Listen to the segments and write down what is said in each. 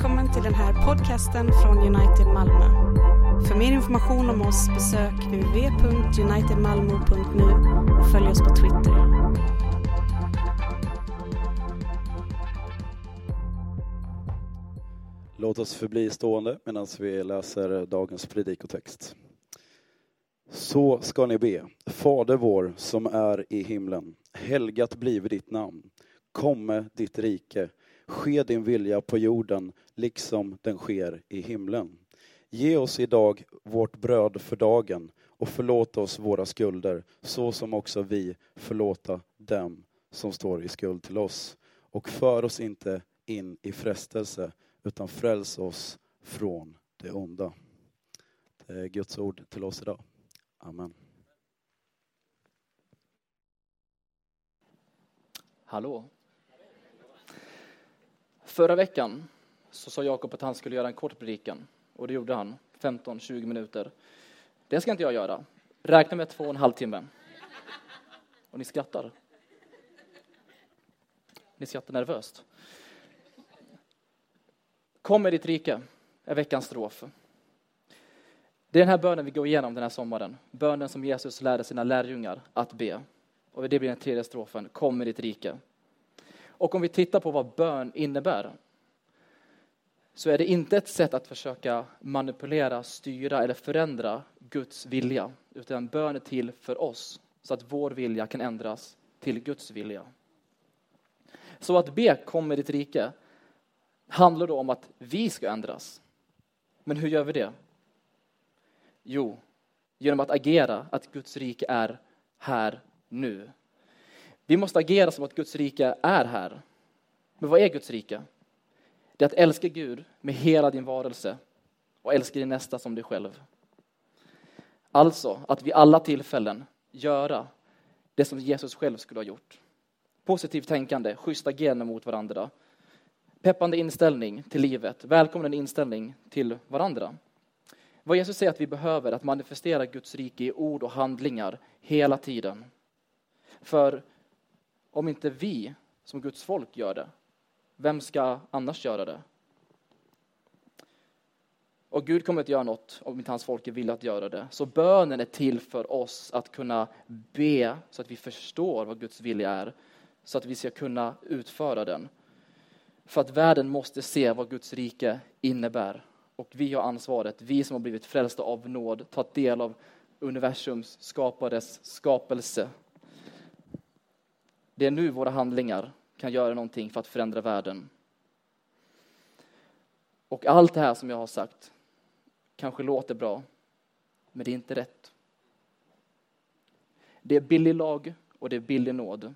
Välkommen till den här podcasten från United Malmö. För mer information om oss besök www.unitedmalmo.nu och följ oss på Twitter. Låt oss förbli stående medan vi läser dagens predikotext. Så ska ni be. Fader vår som är i himlen. Helgat blive ditt namn. Komme ditt rike. Ske din vilja på jorden liksom den sker i himlen. Ge oss idag vårt bröd för dagen och förlåt oss våra skulder så som också vi förlåta dem som står i skuld till oss. Och för oss inte in i frestelse utan fräls oss från det onda. Det är Guds ord till oss idag. Amen. Hallå. Förra veckan så sa Jakob att han skulle göra en kort predikan och det gjorde han, 15-20 minuter. Det ska inte jag göra. Räkna med två och en halv timme. Och ni skrattar. Ni skrattar nervöst. Kom med ditt rike är veckans strof. Det är den här bönen vi går igenom den här sommaren. Bönen som Jesus lärde sina lärjungar att be. Och det blir den tredje strofen, kom med ditt rike. Och om vi tittar på vad bön innebär så är det inte ett sätt att försöka manipulera, styra eller förändra Guds vilja, utan bön är till för oss så att vår vilja kan ändras till Guds vilja. Så att be kom med ditt rike handlar då om att vi ska ändras. Men hur gör vi det? Jo, genom att agera att Guds rike är här nu. Vi måste agera som att Guds rike är här. Men vad är Guds rike? Det är att älska Gud med hela din varelse och älska din nästa som dig själv. Alltså att vid alla tillfällen göra det som Jesus själv skulle ha gjort. Positivt tänkande, schyssta gener mot varandra, peppande inställning till livet, välkomnande inställning till varandra. Vad Jesus säger att vi behöver att manifestera Guds rike i ord och handlingar hela tiden. För om inte vi som Guds folk gör det, vem ska annars göra det? Och Gud kommer inte göra något om inte hans folk är villiga att göra det. Så bönen är till för oss att kunna be så att vi förstår vad Guds vilja är. Så att vi ska kunna utföra den. För att världen måste se vad Guds rike innebär. Och vi har ansvaret, vi som har blivit frälsta av nåd, tagit del av universums skapades skapelse. Det är nu våra handlingar kan göra någonting för att förändra världen. Och allt det här som jag har sagt kanske låter bra, men det är inte rätt. Det är billig lag och det är billig nåd.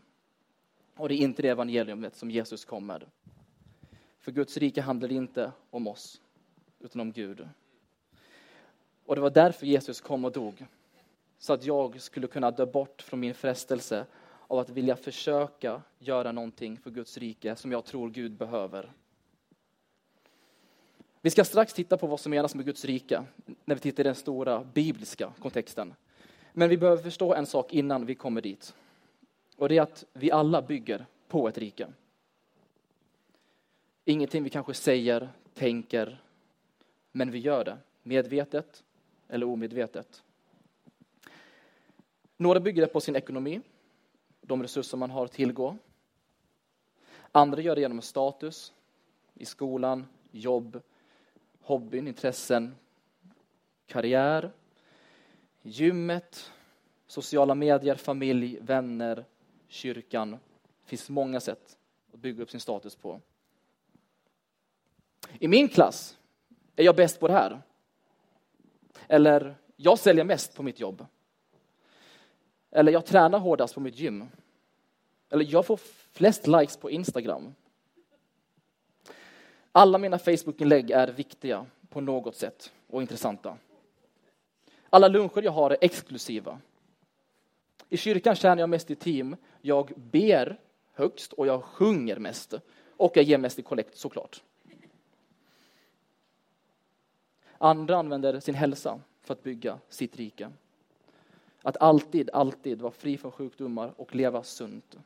Och det är inte det evangeliumet som Jesus kom med. För Guds rike handlar inte om oss, utan om Gud. Och det var därför Jesus kom och dog. Så att jag skulle kunna dö bort från min frestelse av att vilja försöka göra någonting för Guds rike som jag tror Gud behöver. Vi ska strax titta på vad som menas med Guds rike när vi tittar i den stora bibliska kontexten. Men vi behöver förstå en sak innan vi kommer dit. Och det är att vi alla bygger på ett rike. Ingenting vi kanske säger, tänker, men vi gör det medvetet eller omedvetet. Några bygger det på sin ekonomi, de resurser man har att tillgå. Andra gör det genom status i skolan, jobb, hobbyn, intressen, karriär, gymmet, sociala medier, familj, vänner, kyrkan. Det finns många sätt att bygga upp sin status på. I min klass är jag bäst på det här. Eller jag säljer mest på mitt jobb. Eller jag tränar hårdast på mitt gym. Eller jag får flest likes på Instagram. Alla mina Facebook-inlägg är viktiga på något sätt och intressanta. Alla luncher jag har är exklusiva. I kyrkan tjänar jag mest i team. Jag ber högst och jag sjunger mest. Och jag ger mest i kollekt såklart. Andra använder sin hälsa för att bygga sitt rike. Att alltid, alltid vara fri från sjukdomar och leva sunt.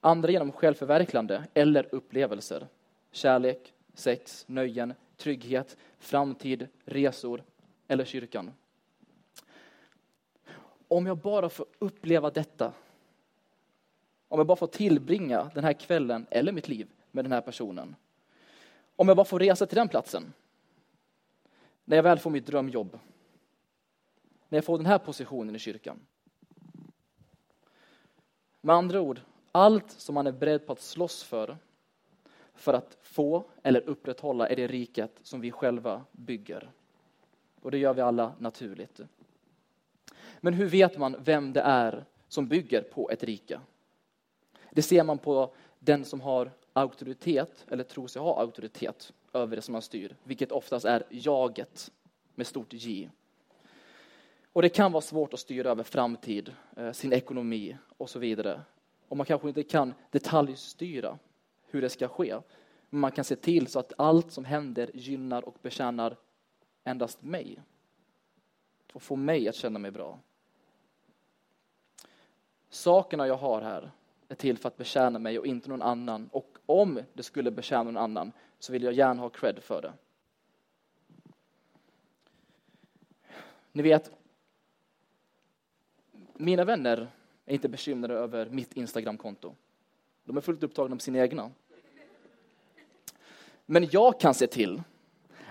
Andra genom självförverkligande eller upplevelser. Kärlek, sex, nöjen, trygghet, framtid, resor eller kyrkan. Om jag bara får uppleva detta, om jag bara får tillbringa den här kvällen eller mitt liv med den här personen, om jag bara får resa till den platsen, när jag väl får mitt drömjobb, när jag får den här positionen i kyrkan. Med andra ord, allt som man är beredd på att slåss för, för att få eller upprätthålla är det riket som vi själva bygger. Och det gör vi alla naturligt. Men hur vet man vem det är som bygger på ett rike? Det ser man på den som har auktoritet, eller tror sig ha auktoritet, över det som man styr, vilket oftast är jaget med stort J. Och det kan vara svårt att styra över framtid, eh, sin ekonomi och så vidare. Och man kanske inte kan detaljstyra hur det ska ske. Men man kan se till så att allt som händer gynnar och betjänar endast mig. Och får mig att känna mig bra. Sakerna jag har här är till för att betjäna mig och inte någon annan. Och om det skulle betjäna någon annan så vill jag gärna ha cred för det. Ni vet, mina vänner är inte bekymrade över mitt Instagramkonto. De är fullt upptagna med sina egna. Men jag kan se till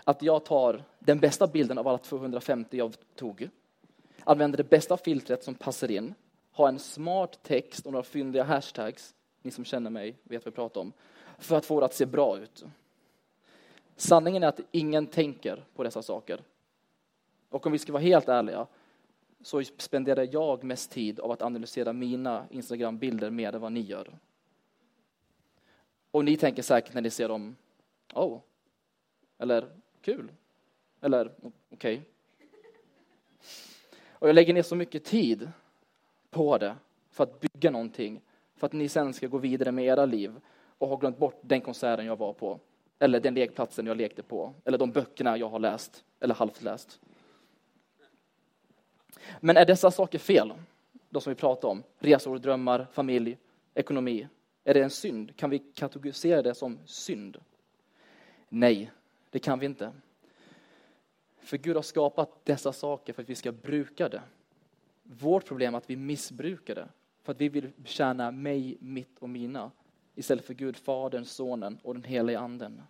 att jag tar den bästa bilden av alla 250 jag tog, använder det bästa filtret som passar in, har en smart text och några fyndiga hashtags, ni som känner mig vet vad jag pratar om, för att få det att se bra ut. Sanningen är att ingen tänker på dessa saker. Och om vi ska vara helt ärliga så spenderar jag mest tid av att analysera mina Instagram-bilder mer än vad ni gör. Och ni tänker säkert när ni ser dem, oh, eller kul, eller okej. Okay. Och jag lägger ner så mycket tid på det för att bygga någonting, för att ni sen ska gå vidare med era liv och ha glömt bort den konserten jag var på, eller den lekplatsen jag lekte på, eller de böckerna jag har läst, eller halvt läst. Men är dessa saker fel? De som vi pratar om, resor, drömmar, familj, ekonomi. Är det en synd? Kan vi kategorisera det som synd? Nej, det kan vi inte. För Gud har skapat dessa saker för att vi ska bruka det. Vårt problem är att vi missbrukar det. För att vi vill tjäna mig, mitt och mina. Istället för Gud, Fadern, Sonen och den heliga Anden.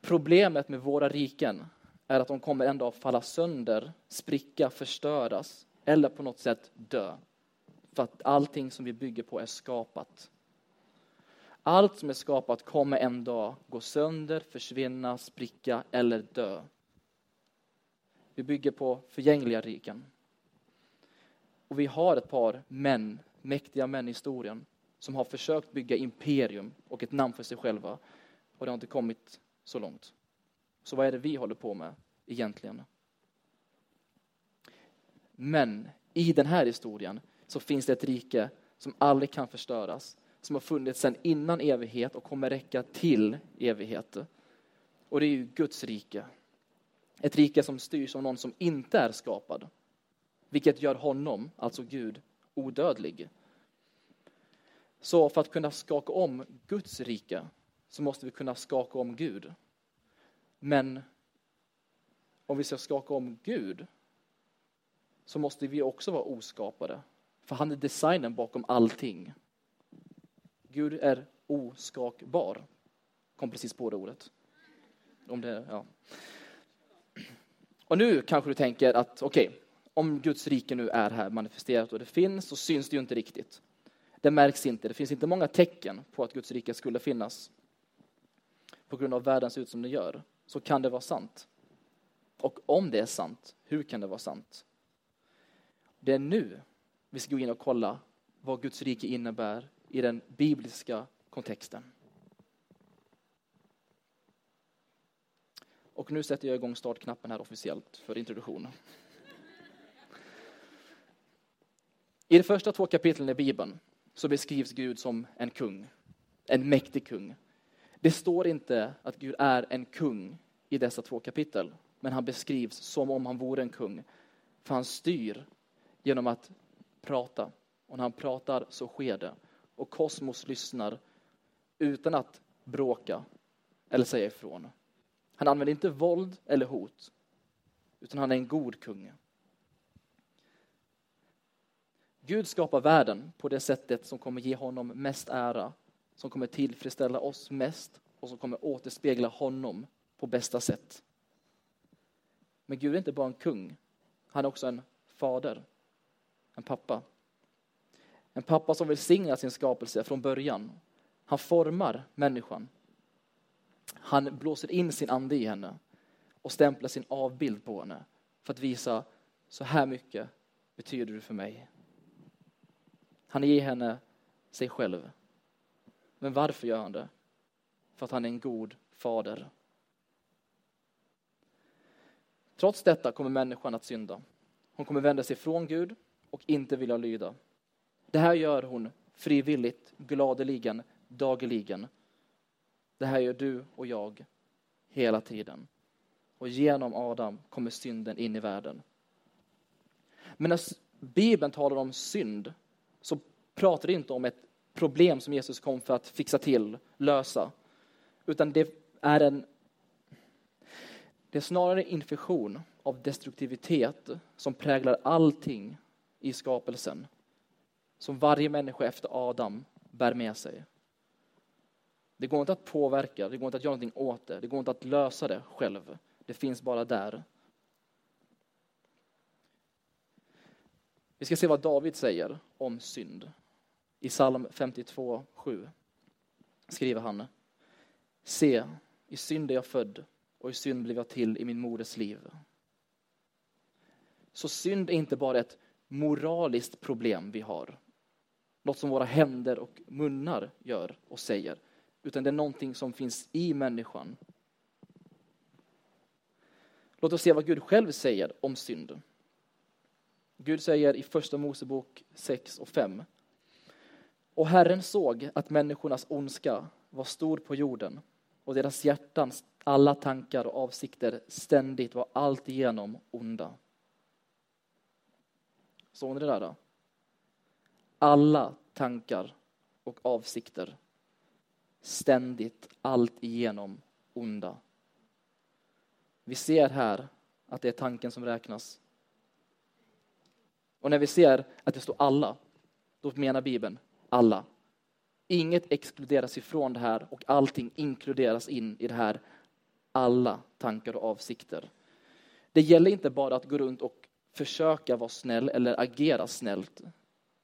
Problemet med våra riken är att de kommer en dag falla sönder, spricka, förstöras eller på något sätt dö. För att allting som vi bygger på är skapat. Allt som är skapat kommer en dag gå sönder, försvinna, spricka eller dö. Vi bygger på förgängliga riken. Och vi har ett par män, mäktiga män i historien, som har försökt bygga imperium och ett namn för sig själva. Och det har inte kommit så långt. Så vad är det vi håller på med egentligen? Men i den här historien så finns det ett rike som aldrig kan förstöras, som har funnits sedan innan evighet och kommer räcka till evighet. Och det är ju Guds rike. Ett rike som styrs av någon som inte är skapad, vilket gör honom, alltså Gud, odödlig. Så för att kunna skaka om Guds rike så måste vi kunna skaka om Gud. Men om vi ska skaka om Gud så måste vi också vara oskapade. För han är designen bakom allting. Gud är oskakbar. Kom precis på det ordet. Om det, ja. Och nu kanske du tänker att okej, okay, om Guds rike nu är här manifesterat och det finns så syns det ju inte riktigt. Det märks inte. Det finns inte många tecken på att Guds rike skulle finnas. På grund av världen ut som det gör. Så kan det vara sant. Och om det är sant, hur kan det vara sant? Det är nu vi ska gå in och kolla vad Guds rike innebär i den bibliska kontexten. Och nu sätter jag igång startknappen här officiellt för introduktionen. I de första två kapitlen i Bibeln så beskrivs Gud som en kung, en mäktig kung. Det står inte att Gud är en kung i dessa två kapitel, men han beskrivs som om han vore en kung. För han styr genom att prata. Och när han pratar så sker det. Och kosmos lyssnar utan att bråka, eller säga ifrån. Han använder inte våld eller hot, utan han är en god kung. Gud skapar världen på det sättet som kommer ge honom mest ära, som kommer tillfredsställa oss mest och som kommer återspegla honom på bästa sätt. Men Gud är inte bara en kung, han är också en fader, en pappa. En pappa som välsignar sin skapelse från början. Han formar människan. Han blåser in sin ande i henne och stämplar sin avbild på henne för att visa så här mycket betyder du för mig. Han ger henne sig själv. Men varför gör han det? För att han är en god fader. Trots detta kommer människan att synda. Hon kommer vända sig från Gud och inte vilja lyda. Det här gör hon frivilligt, gladeligen, dagligen. Det här gör du och jag hela tiden. Och genom Adam kommer synden in i världen. Men när Bibeln talar om synd så pratar det inte om ett problem som Jesus kom för att fixa till, lösa. Utan det är en det är snarare en infektion av destruktivitet som präglar allting i skapelsen. Som varje människa efter Adam bär med sig. Det går inte att påverka, det går inte att göra någonting åt det, det går inte att lösa det själv. Det finns bara där. Vi ska se vad David säger om synd. I psalm 52.7 skriver han Se, i synd är jag född och i synd blev jag till i min moders liv. Så synd är inte bara ett moraliskt problem vi har. Något som våra händer och munnar gör och säger. Utan det är någonting som finns i människan. Låt oss se vad Gud själv säger om synd. Gud säger i första Mosebok 6 och 5. Och Herren såg att människornas ondska var stor på jorden och deras hjärtans alla tankar och avsikter ständigt var alltigenom onda. Såg ni det där då? Alla tankar och avsikter ständigt alltigenom onda. Vi ser här att det är tanken som räknas. Och när vi ser att det står alla, då menar Bibeln alla. Inget exkluderas ifrån det här och allting inkluderas in i det här. Alla tankar och avsikter. Det gäller inte bara att gå runt och försöka vara snäll eller agera snällt.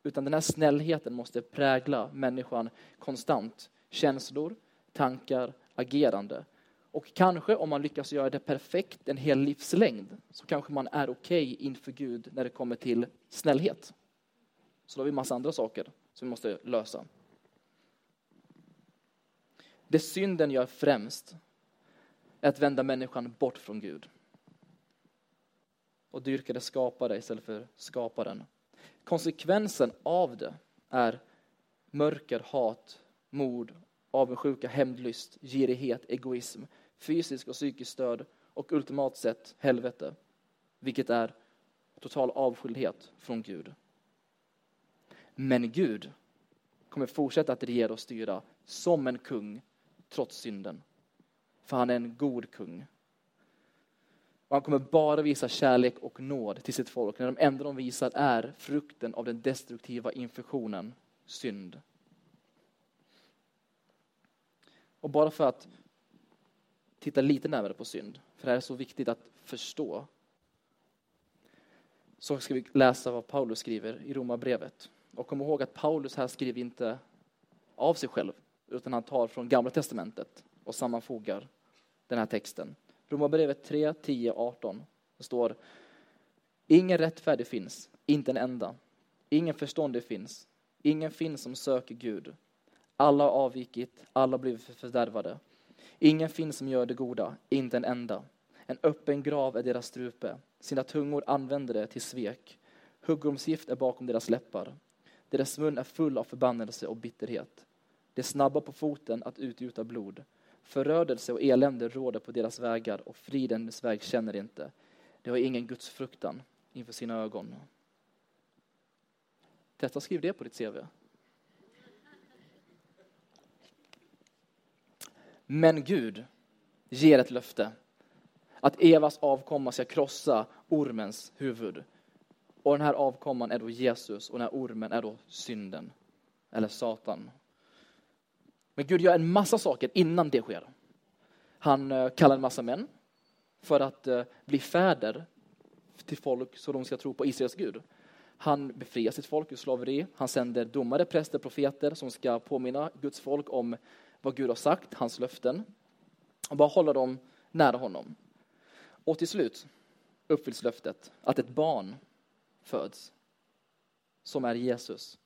Utan den här snällheten måste prägla människan konstant. Känslor, tankar, agerande. Och kanske om man lyckas göra det perfekt en hel livslängd så kanske man är okej okay inför Gud när det kommer till snällhet. Så då har vi massa andra saker som vi måste lösa. Det synden gör främst är att vända människan bort från Gud och dyrka det skapade istället för skaparen. Konsekvensen av det är mörker, hat, mord, avundsjuka, hämndlyst, girighet, egoism, fysisk och psykisk stöd och ultimat sett helvete, vilket är total avskildhet från Gud. Men Gud kommer fortsätta att regera och styra som en kung trots synden. För han är en god kung. Och han kommer bara visa kärlek och nåd till sitt folk när de enda de visar är frukten av den destruktiva infektionen, synd. Och bara för att titta lite närmare på synd, för det här är så viktigt att förstå, så ska vi läsa vad Paulus skriver i Romarbrevet. Och kom ihåg att Paulus här skriver inte av sig själv, utan han tar från Gamla Testamentet och sammanfogar den här texten. Romarbrevet 3, 10, 18. Det står Ingen rättfärdig finns, inte en enda. Ingen förståndig finns, ingen finns som söker Gud. Alla har avvikit, alla har blivit fördärvade. Ingen finns som gör det goda, inte en enda. En öppen grav är deras strupe, sina tungor använder det till svek. Huggormsgift är bakom deras läppar. Deras mun är full av förbannelse och bitterhet. De är snabba på foten att utgjuta blod. Förödelse och elände råder på deras vägar och fridens väg känner de inte. De har ingen Guds fruktan inför sina ögon. Detta skriv det på ditt CV. Men Gud ger ett löfte att Evas avkomma ska krossa ormens huvud. Och den här avkomman är då Jesus och den här ormen är då synden, eller Satan. Men Gud gör en massa saker innan det sker. Han eh, kallar en massa män för att eh, bli fäder till folk så de ska tro på Israels Gud. Han befriar sitt folk ur slaveri. Han sänder domare, präster, profeter som ska påminna Guds folk om vad Gud har sagt, hans löften. Och bara hålla dem nära honom. Och till slut uppfylls löftet att ett barn föds som är Jesus.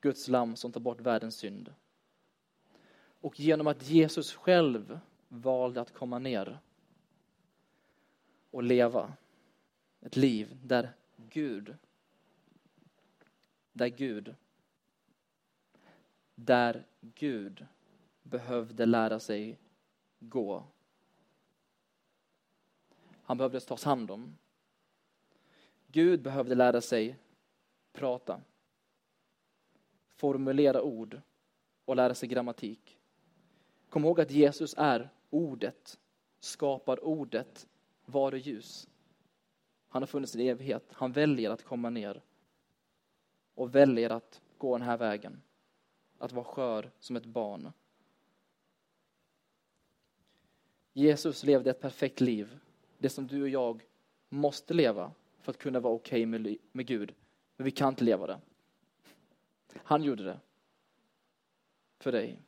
Guds lamm som tar bort världens synd. Och genom att Jesus själv valde att komma ner och leva ett liv där Gud, där Gud, där Gud behövde lära sig gå. Han behövde tas hand om. Gud behövde lära sig prata, formulera ord och lära sig grammatik. Kom ihåg att Jesus är ordet, skapar ordet, var och ljus. Han har funnits i evighet. Han väljer att komma ner och väljer att gå den här vägen. Att vara skör som ett barn. Jesus levde ett perfekt liv. Det som du och jag måste leva för att kunna vara okej okay med, med Gud. Men vi kan inte leva det. Han gjorde det. För dig.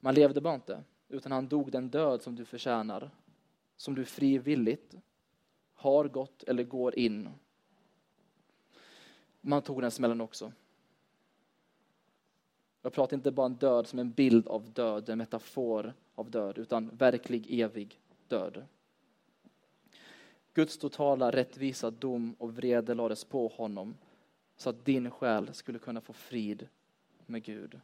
Man levde bara inte, utan han dog den död som du förtjänar. Som du frivilligt har gått eller går in. Man tog den smällen också. Jag pratar inte bara om död som en bild av död, en metafor av död, utan verklig evig död. Guds totala rättvisa dom och vrede lades på honom så att din själ skulle kunna få frid med Gud.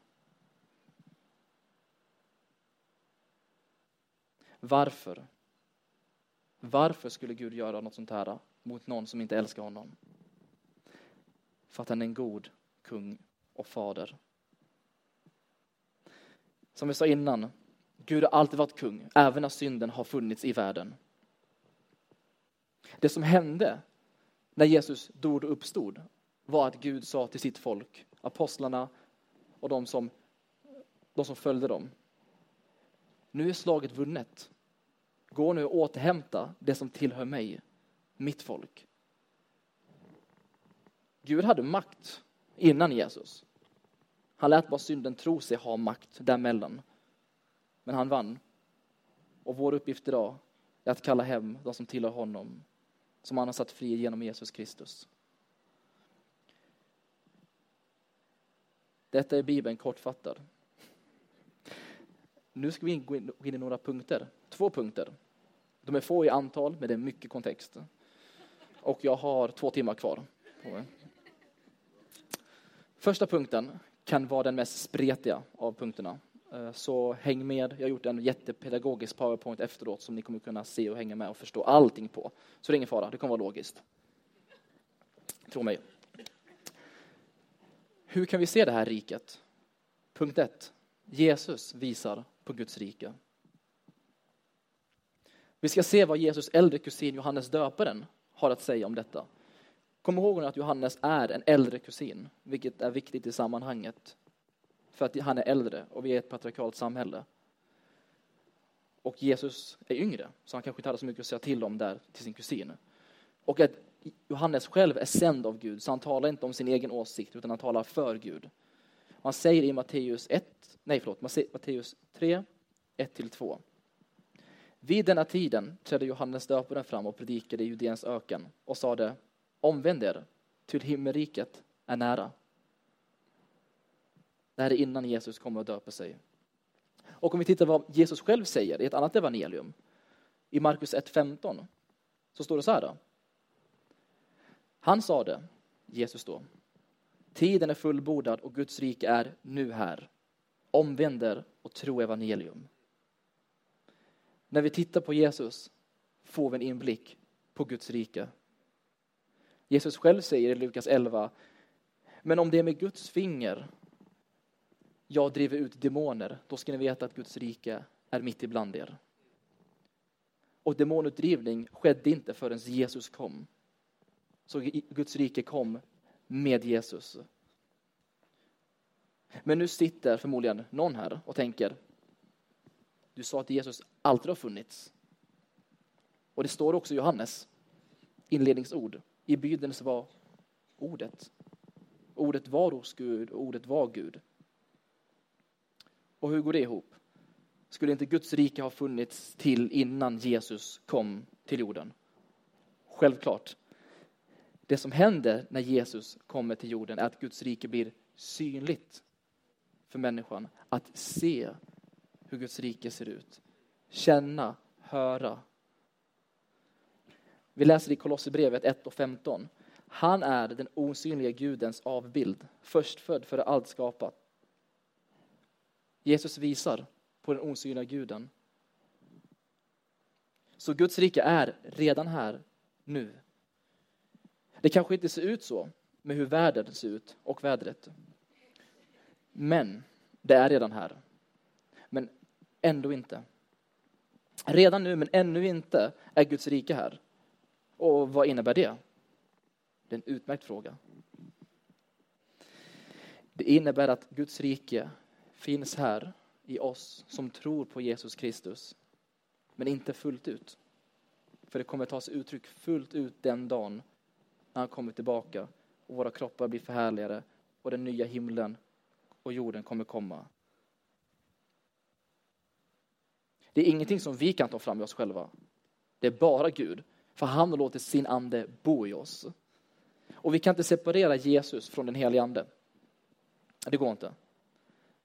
Varför? Varför skulle Gud göra något sånt här mot någon som inte älskar honom? För att han är en god kung och fader. Som vi sa innan, Gud har alltid varit kung, även när synden har funnits i världen. Det som hände när Jesus dog och uppstod var att Gud sa till sitt folk, apostlarna och de som, de som följde dem. Nu är slaget vunnet. Gå nu och återhämta det som tillhör mig, mitt folk. Gud hade makt innan Jesus. Han lät bara synden tro sig ha makt däremellan. Men han vann. Och vår uppgift idag är att kalla hem de som tillhör honom, som han har satt fri genom Jesus Kristus. Detta är Bibeln kortfattad. Nu ska vi gå in i några punkter. Två punkter. De är få i antal, men det är mycket kontext. Och jag har två timmar kvar. Första punkten kan vara den mest spretiga av punkterna. Eh, så häng med. Jag har gjort en jättepedagogisk powerpoint efteråt som ni kommer kunna se och hänga med och förstå allting på. Så det är ingen fara, det kommer vara logiskt. Tro mig. Hur kan vi se det här riket? Punkt 1. Jesus visar på Guds rike. Vi ska se vad Jesus äldre kusin Johannes döparen har att säga om detta. Kom ihåg att Johannes är en äldre kusin, vilket är viktigt i sammanhanget. För att han är äldre och vi är ett patriarkalt samhälle. Och Jesus är yngre, så han kanske inte hade så mycket att säga till om där till sin kusin. Och att Johannes själv är sänd av Gud, så han talar inte om sin egen åsikt, utan han talar för Gud. Han säger i Matteus 1, nej förlåt, Matteus 3, 1-2. Vid denna tiden trädde Johannes döparen fram och predikade i Judeens öken och sade Omvänd er, till himmelriket är nära. Det här är innan Jesus kommer och döper sig. Och om vi tittar vad Jesus själv säger i ett annat evangelium, i Markus 1.15, så står det så här. Då. Han sade, Jesus då, tiden är fullbordad och Guds rike är nu här. Omvänder och tro evangelium. När vi tittar på Jesus får vi en inblick på Guds rike. Jesus själv säger i Lukas 11, men om det är med Guds finger jag driver ut demoner, då ska ni veta att Guds rike är mitt ibland er. Och demonutdrivning skedde inte förrän Jesus kom. Så Guds rike kom med Jesus. Men nu sitter förmodligen någon här och tänker, du sa att Jesus alltid har funnits. Och det står också i Johannes inledningsord. I begynnelsen var ordet. Ordet var hos Gud och ordet var Gud. Och hur går det ihop? Skulle inte Guds rike ha funnits till innan Jesus kom till jorden? Självklart. Det som händer när Jesus kommer till jorden är att Guds rike blir synligt för människan. Att se hur Guds rike ser ut. Känna, höra. Vi läser i Kolosserbrevet 1 och 15. Han är den osynliga Gudens avbild, förstfödd före allt skapat. Jesus visar på den osynliga guden. Så Guds rike är redan här, nu. Det kanske inte ser ut så med hur världen ser ut och vädret. Men det är redan här. Men ändå inte. Redan nu, men ännu inte, är Guds rike här. Och vad innebär det? Det är en utmärkt fråga. Det innebär att Guds rike finns här i oss som tror på Jesus Kristus, men inte fullt ut. För det kommer att ta sig uttryck fullt ut den dagen när han kommer tillbaka och våra kroppar blir förhärligade och den nya himlen och jorden kommer komma. Det är ingenting som vi kan ta fram i oss själva. Det är bara Gud, för han har låtit sin ande bo i oss. Och vi kan inte separera Jesus från den helige ande. Det går inte.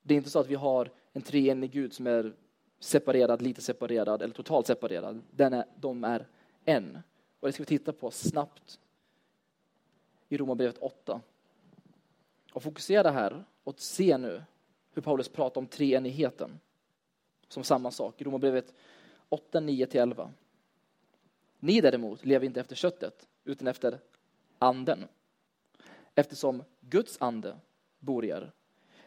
Det är inte så att vi har en treenig Gud som är separerad, lite separerad eller totalt separerad. Den är, de är en. Och det ska vi titta på snabbt i Romarbrevet 8. Och fokusera här och se nu hur Paulus pratar om treenigheten som samma sak. I Romarbrevet 8, 9-11. Ni däremot lever inte efter köttet utan efter anden. Eftersom Guds ande bor i er.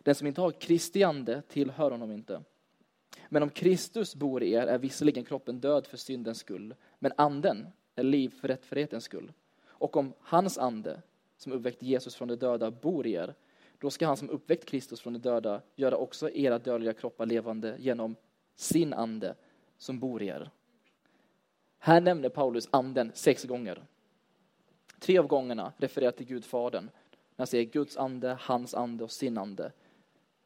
Den som inte har Kristi ande tillhör honom inte. Men om Kristus bor i er är visserligen kroppen död för syndens skull, men anden är liv för rättfärdighetens skull. Och om hans ande, som uppväckt Jesus från de döda, bor i er, då ska han som uppväckt Kristus från de döda göra också era dödliga kroppar levande genom sin ande som bor i er. Här nämner Paulus anden sex gånger. Tre av gångerna refererar till Gud Fadern. När han säger Guds ande, hans ande och sin ande.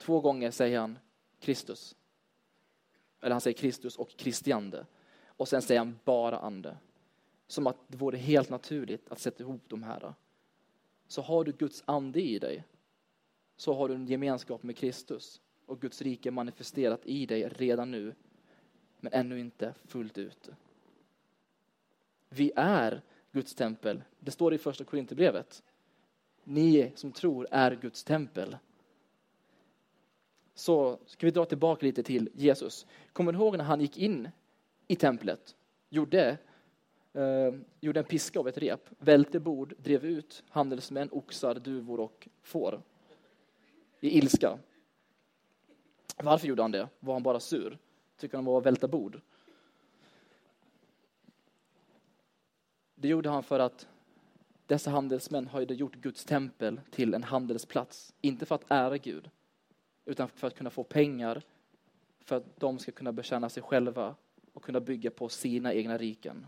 Två gånger säger han Kristus. Eller han säger Kristus och Kristiande. Och sen säger han bara ande. Som att det vore helt naturligt att sätta ihop de här. Så har du Guds ande i dig så har du en gemenskap med Kristus och Guds rike manifesterat i dig redan nu men ännu inte fullt ut. Vi är Guds tempel. Det står i första Korinthierbrevet. Ni som tror är Guds tempel. Så ska vi dra tillbaka lite till Jesus. Kommer du ihåg när han gick in i templet? Gjorde, eh, gjorde en piska av ett rep, välte bord, drev ut handelsmän, oxar, duvor och får. I ilska. Varför gjorde han det? Var han bara sur? Tycker han var att välta bord? Det gjorde han för att dessa handelsmän hade gjort Guds tempel till en handelsplats. Inte för att ära Gud, utan för att kunna få pengar för att de ska kunna betjäna sig själva och kunna bygga på sina egna riken.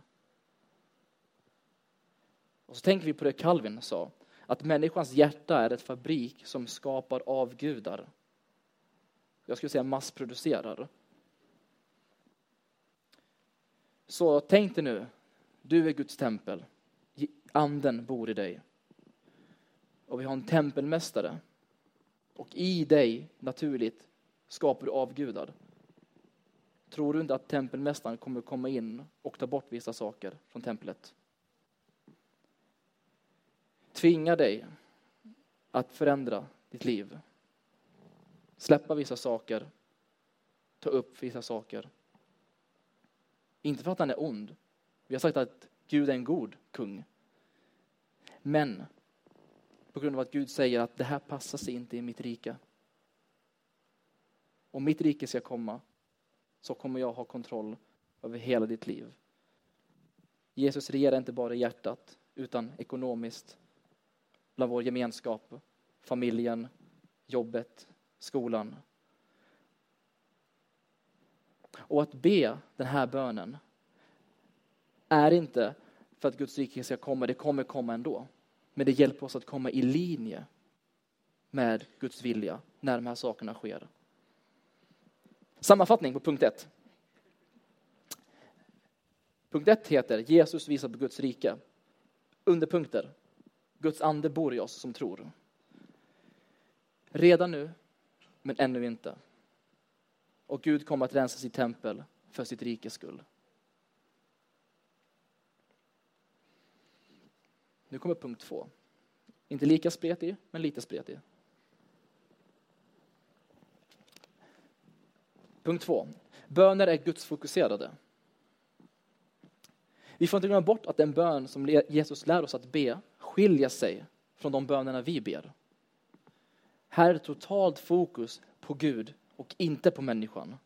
Och så tänker vi på det Calvin sa, att människans hjärta är ett fabrik som skapar avgudar. Jag skulle säga massproducerar. Så tänk dig nu, du är Guds tempel. Anden bor i dig. Och vi har en tempelmästare. Och i dig, naturligt, skapar du avgudar. Tror du inte att tempelmästaren kommer komma in och ta bort vissa saker från templet? Tvinga dig att förändra ditt liv. Släppa vissa saker. Ta upp vissa saker. Inte för att han är ond, vi har sagt att Gud är en god kung. Men på grund av att Gud säger att det här passar sig inte i mitt rike. om mitt rike ska komma så kommer jag ha kontroll över hela ditt liv. Jesus regerar inte bara i hjärtat utan ekonomiskt, bland vår gemenskap, familjen, jobbet, skolan. Och att be den här bönen är inte för att Guds rike ska komma, det kommer komma ändå. Men det hjälper oss att komma i linje med Guds vilja när de här sakerna sker. Sammanfattning på punkt 1. Punkt 1 heter Jesus visar på Guds rike. Underpunkter. Guds ande bor i oss som tror. Redan nu, men ännu inte. Och Gud kommer att rensa sitt tempel för sitt rikes skull. Nu kommer punkt två. Inte lika spretig, men lite spretig. Punkt två. Böner är gudsfokuserade. Vi får inte glömma bort att den bön som Jesus lär oss att be skiljer sig från de bönerna vi ber. Här är det totalt fokus på Gud och inte på människan.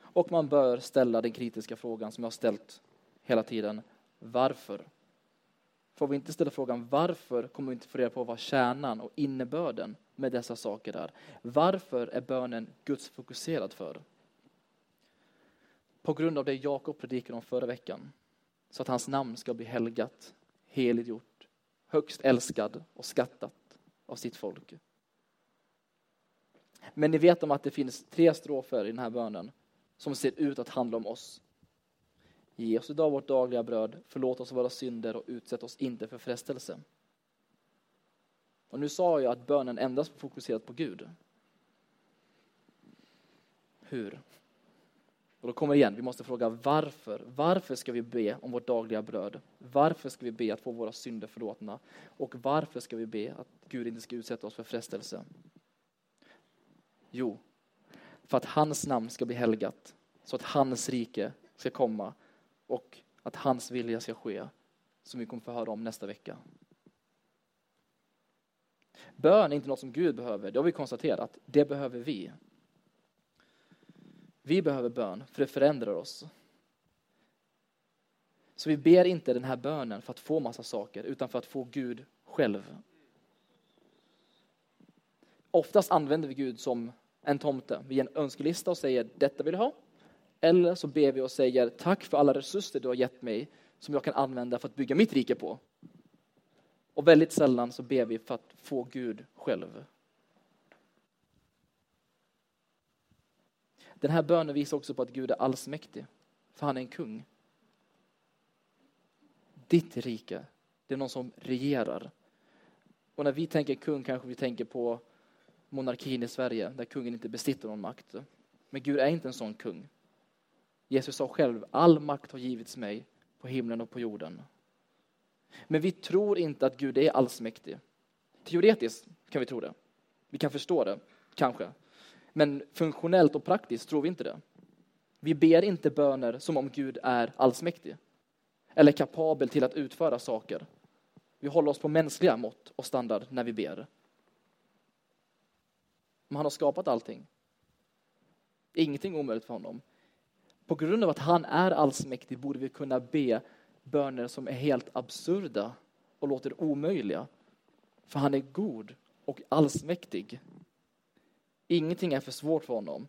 Och man bör ställa den kritiska frågan som jag har ställt hela tiden. Varför? Får vi inte ställa frågan varför kommer vi inte få reda på vad kärnan och innebörden med dessa saker är? Varför är bönen Guds fokuserad för? På grund av det Jakob predikade om förra veckan. Så att hans namn ska bli helgat, heliggjort, högst älskad och skattat av sitt folk. Men ni vet om att det finns tre strofer i den här bönen som ser ut att handla om oss. Ge oss idag vårt dagliga bröd, förlåt oss våra synder och utsätt oss inte för frestelse. Och nu sa jag att bönen endast fokuserat på Gud. Hur? Och då kommer det igen, vi måste fråga varför. Varför ska vi be om vårt dagliga bröd? Varför ska vi be att få våra synder förlåtna? Och varför ska vi be att Gud inte ska utsätta oss för frestelse? Jo, för att hans namn ska bli helgat, så att hans rike ska komma och att hans vilja ska ske, som vi kommer få höra om nästa vecka. Bön är inte något som Gud behöver, det har vi konstaterat. Det behöver vi. Vi behöver bön, för det förändrar oss. Så vi ber inte den här bönen för att få massa saker, utan för att få Gud själv. Oftast använder vi Gud som en tomte. Vi ger en önskelista och säger detta vill jag ha. Eller så ber vi och säger tack för alla resurser du har gett mig som jag kan använda för att bygga mitt rike på. Och väldigt sällan så ber vi för att få Gud själv. Den här bönen visar också på att Gud är allsmäktig, för han är en kung. Ditt rike, det är någon som regerar. Och när vi tänker kung kanske vi tänker på monarkin i Sverige, där kungen inte besitter någon makt. Men Gud är inte en sån kung. Jesus sa själv, all makt har givits mig på himlen och på jorden. Men vi tror inte att Gud är allsmäktig. Teoretiskt kan vi tro det. Vi kan förstå det, kanske. Men funktionellt och praktiskt tror vi inte det. Vi ber inte böner som om Gud är allsmäktig. Eller kapabel till att utföra saker. Vi håller oss på mänskliga mått och standard när vi ber. Men han har skapat allting. Ingenting är omöjligt för honom. På grund av att han är allsmäktig borde vi kunna be böner som är helt absurda och låter omöjliga. För han är god och allsmäktig. Ingenting är för svårt för honom.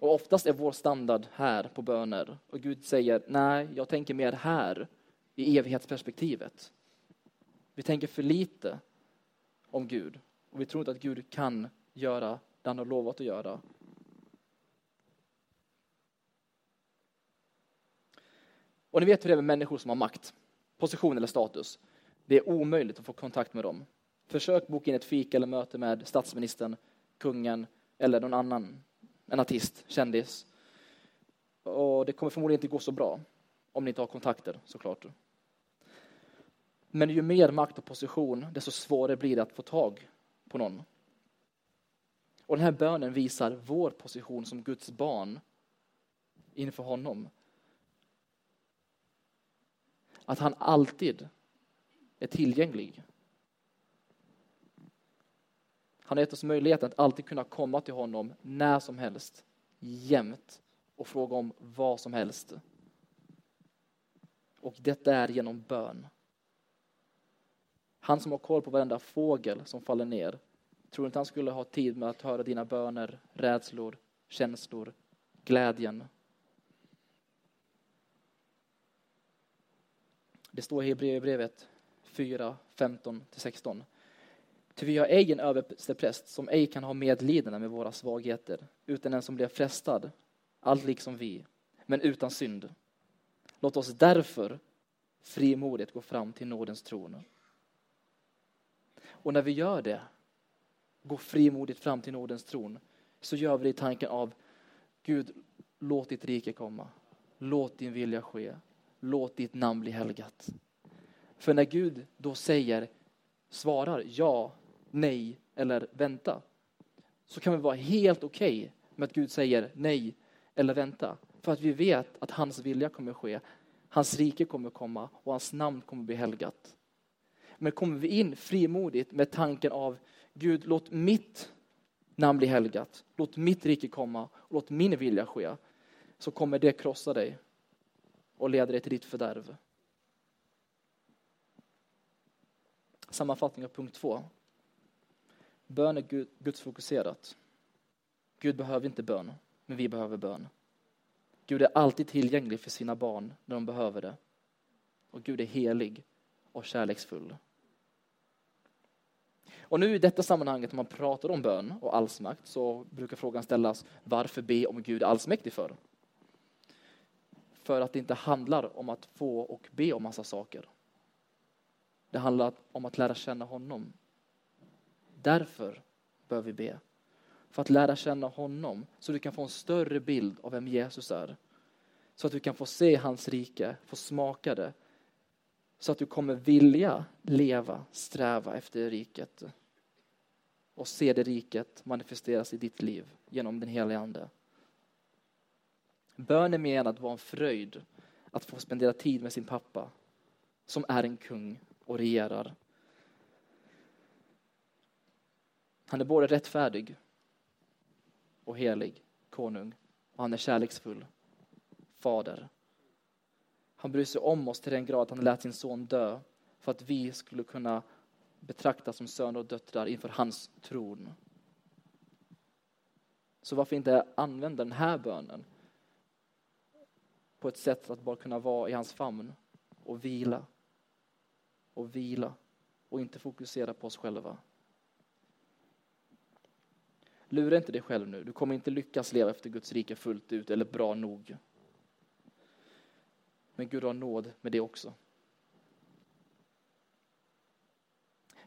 Och oftast är vår standard här på böner. Och Gud säger, nej, jag tänker mer här, i evighetsperspektivet. Vi tänker för lite om Gud. Och vi tror inte att Gud kan göra det han har lovat att göra. Och ni vet hur det är med människor som har makt, position eller status. Det är omöjligt att få kontakt med dem. Försök boka in ett fika eller möte med statsministern, kungen eller någon annan, en artist, kändis. Och det kommer förmodligen inte gå så bra om ni inte har kontakter såklart. Men ju mer makt och position, desto svårare blir det att få tag på någon. Och den här bönen visar vår position som Guds barn inför honom. Att han alltid är tillgänglig. Han har gett oss möjligheten att alltid kunna komma till honom när som helst, jämt och fråga om vad som helst. Och detta är genom bön. Han som har koll på varenda fågel som faller ner, tror inte han skulle ha tid med att höra dina böner, rädslor, känslor, glädjen. Det står i Hebreerbrevet 4, 15-16. Ty vi har ej en överstepräst som ej kan ha medlidande med våra svagheter, utan en som blev frestad, allt liksom vi, men utan synd. Låt oss därför frimodigt gå fram till nådens tron. Och när vi gör det, går frimodigt fram till nådens tron, så gör vi det i tanken av Gud, låt ditt rike komma. Låt din vilja ske. Låt ditt namn bli helgat. För när Gud då säger, svarar ja, nej eller vänta, så kan vi vara helt okej okay med att Gud säger nej eller vänta. För att vi vet att hans vilja kommer ske, hans rike kommer komma och hans namn kommer bli helgat. Men kommer vi in frimodigt med tanken av Gud, låt mitt namn bli helgat, låt mitt rike komma och låt min vilja ske, så kommer det krossa dig och leder dig till ditt fördärv. Sammanfattning av punkt två. Bön är gudsfokuserat. Gud behöver inte bön, men vi behöver bön. Gud är alltid tillgänglig för sina barn när de behöver det. Och Gud är helig och kärleksfull. Och nu i detta sammanhanget när man pratar om bön och allsmakt så brukar frågan ställas varför be om Gud är allsmäktig för? För att det inte handlar om att få och be om massa saker. Det handlar om att lära känna honom. Därför bör vi be. För att lära känna honom så du kan få en större bild av vem Jesus är. Så att du kan få se hans rike, få smaka det. Så att du kommer vilja leva, sträva efter riket. Och se det riket manifesteras i ditt liv genom den heliga Ande. Bön är menad att vara en fröjd att få spendera tid med sin pappa som är en kung och regerar. Han är både rättfärdig och helig konung och han är kärleksfull fader. Han bryr sig om oss till den grad att han lät sin son dö för att vi skulle kunna betraktas som söner och döttrar inför hans tron. Så varför inte använda den här bönen på ett sätt att bara kunna vara i hans famn och vila och vila och inte fokusera på oss själva. Lura inte dig själv nu. Du kommer inte lyckas leva efter Guds rike fullt ut eller bra nog. Men Gud har nåd med det också.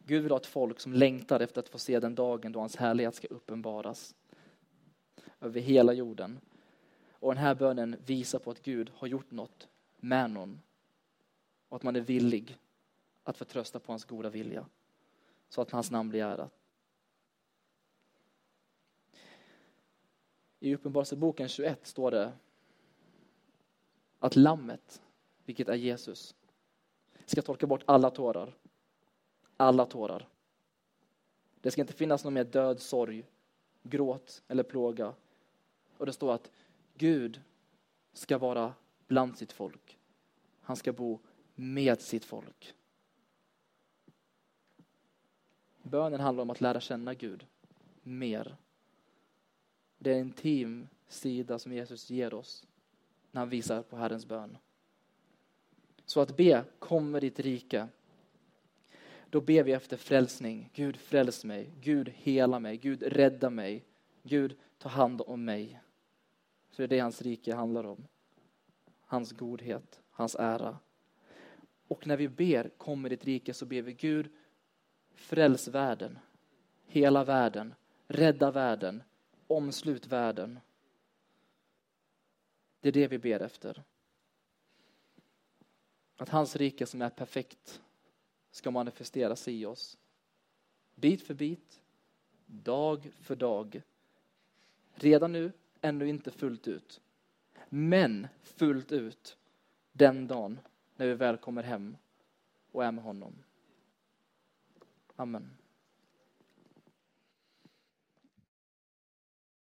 Gud vill ha ett folk som längtar efter att få se den dagen då hans härlighet ska uppenbaras över hela jorden. Och den här bönen visar på att Gud har gjort något med någon och att man är villig att förtrösta på hans goda vilja så att hans namn blir ärat. I Uppenbarelseboken 21 står det att lammet, vilket är Jesus, ska torka bort alla tårar. Alla tårar. Det ska inte finnas någon mer död, sorg, gråt eller plåga. Och det står att Gud ska vara bland sitt folk. Han ska bo med sitt folk. Bönen handlar om att lära känna Gud mer. Det är en intim sida som Jesus ger oss när han visar på Herrens bön. Så att be, kommer ditt rike. Då ber vi efter frälsning. Gud fräls mig. Gud hela mig. Gud rädda mig. Gud ta hand om mig. Så det är det hans rike handlar om. Hans godhet, hans ära. Och när vi ber, kommer ditt rike, så ber vi Gud, fräls världen. Hela världen. Rädda världen. Omslut världen. Det är det vi ber efter. Att hans rike som är perfekt ska manifesteras i oss. Bit för bit, dag för dag. Redan nu, ännu inte fullt ut. Men fullt ut den dagen när vi väl kommer hem och är med honom. Amen.